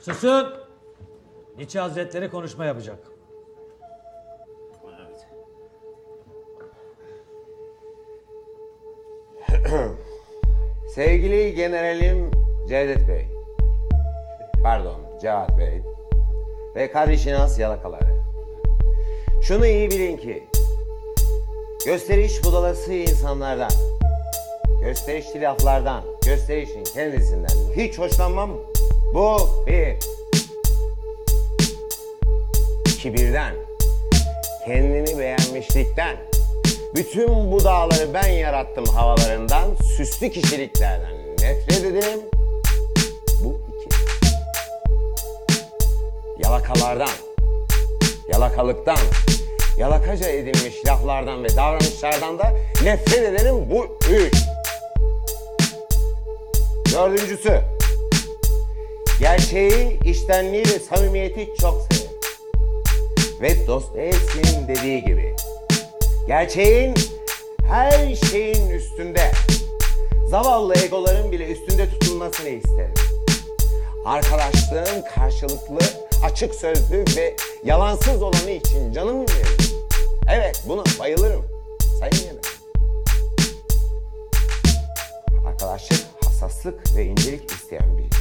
Susun. Nietzsche Hazretleri konuşma yapacak. Sevgili Generalim Cevdet Bey, pardon Cevat Bey ve kardeşiniz yalakaları. Şunu iyi bilin ki, gösteriş budalası insanlardan, gösterişli laflardan, gösterişin kendisinden hiç hoşlanmam. Bu bir. Kibirden, kendini beğenmişlikten, bütün bu dağları ben yarattım havalarından, süslü kişiliklerden nefret ederim. Bu iki. Yalakalardan, yalakalıktan, yalakaca edilmiş laflardan ve davranışlardan da nefret ederim. Bu üç. Dördüncüsü, gerçeği, iştenliği ve samimiyeti çok severim. Ve Dostoyevski'nin dediği gibi, gerçeğin her şeyin üstünde, zavallı egoların bile üstünde tutulmasını isterim. Arkadaşlığın karşılıklı, açık sözlü ve yalansız olanı için canım veririm. Evet, buna bayılırım. Sayın Yener. Arkadaşlık hassaslık ve incelik isteyen bir.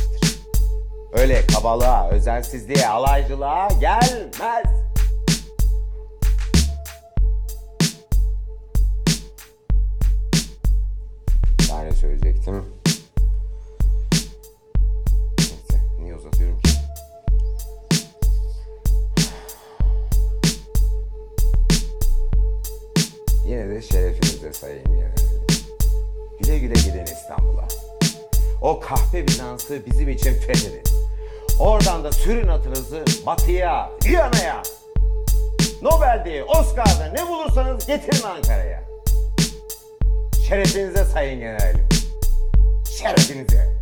Öyle kabalığa, özensizliğe, alaycılığa gelmez. Ne söyleyecektim? Neyse, niye uzatıyorum ki? Yine de şerefinize sayayım yani. Güle güle gidin İstanbul'a. O kahpe Bizans'ı bizim için fethedin. Oradan da sürün atınızı batıya, Viyana'ya. Nobel'de, Oscar'da ne bulursanız getirin Ankara'ya. Şerefinize sayın generalim. Şerefinize.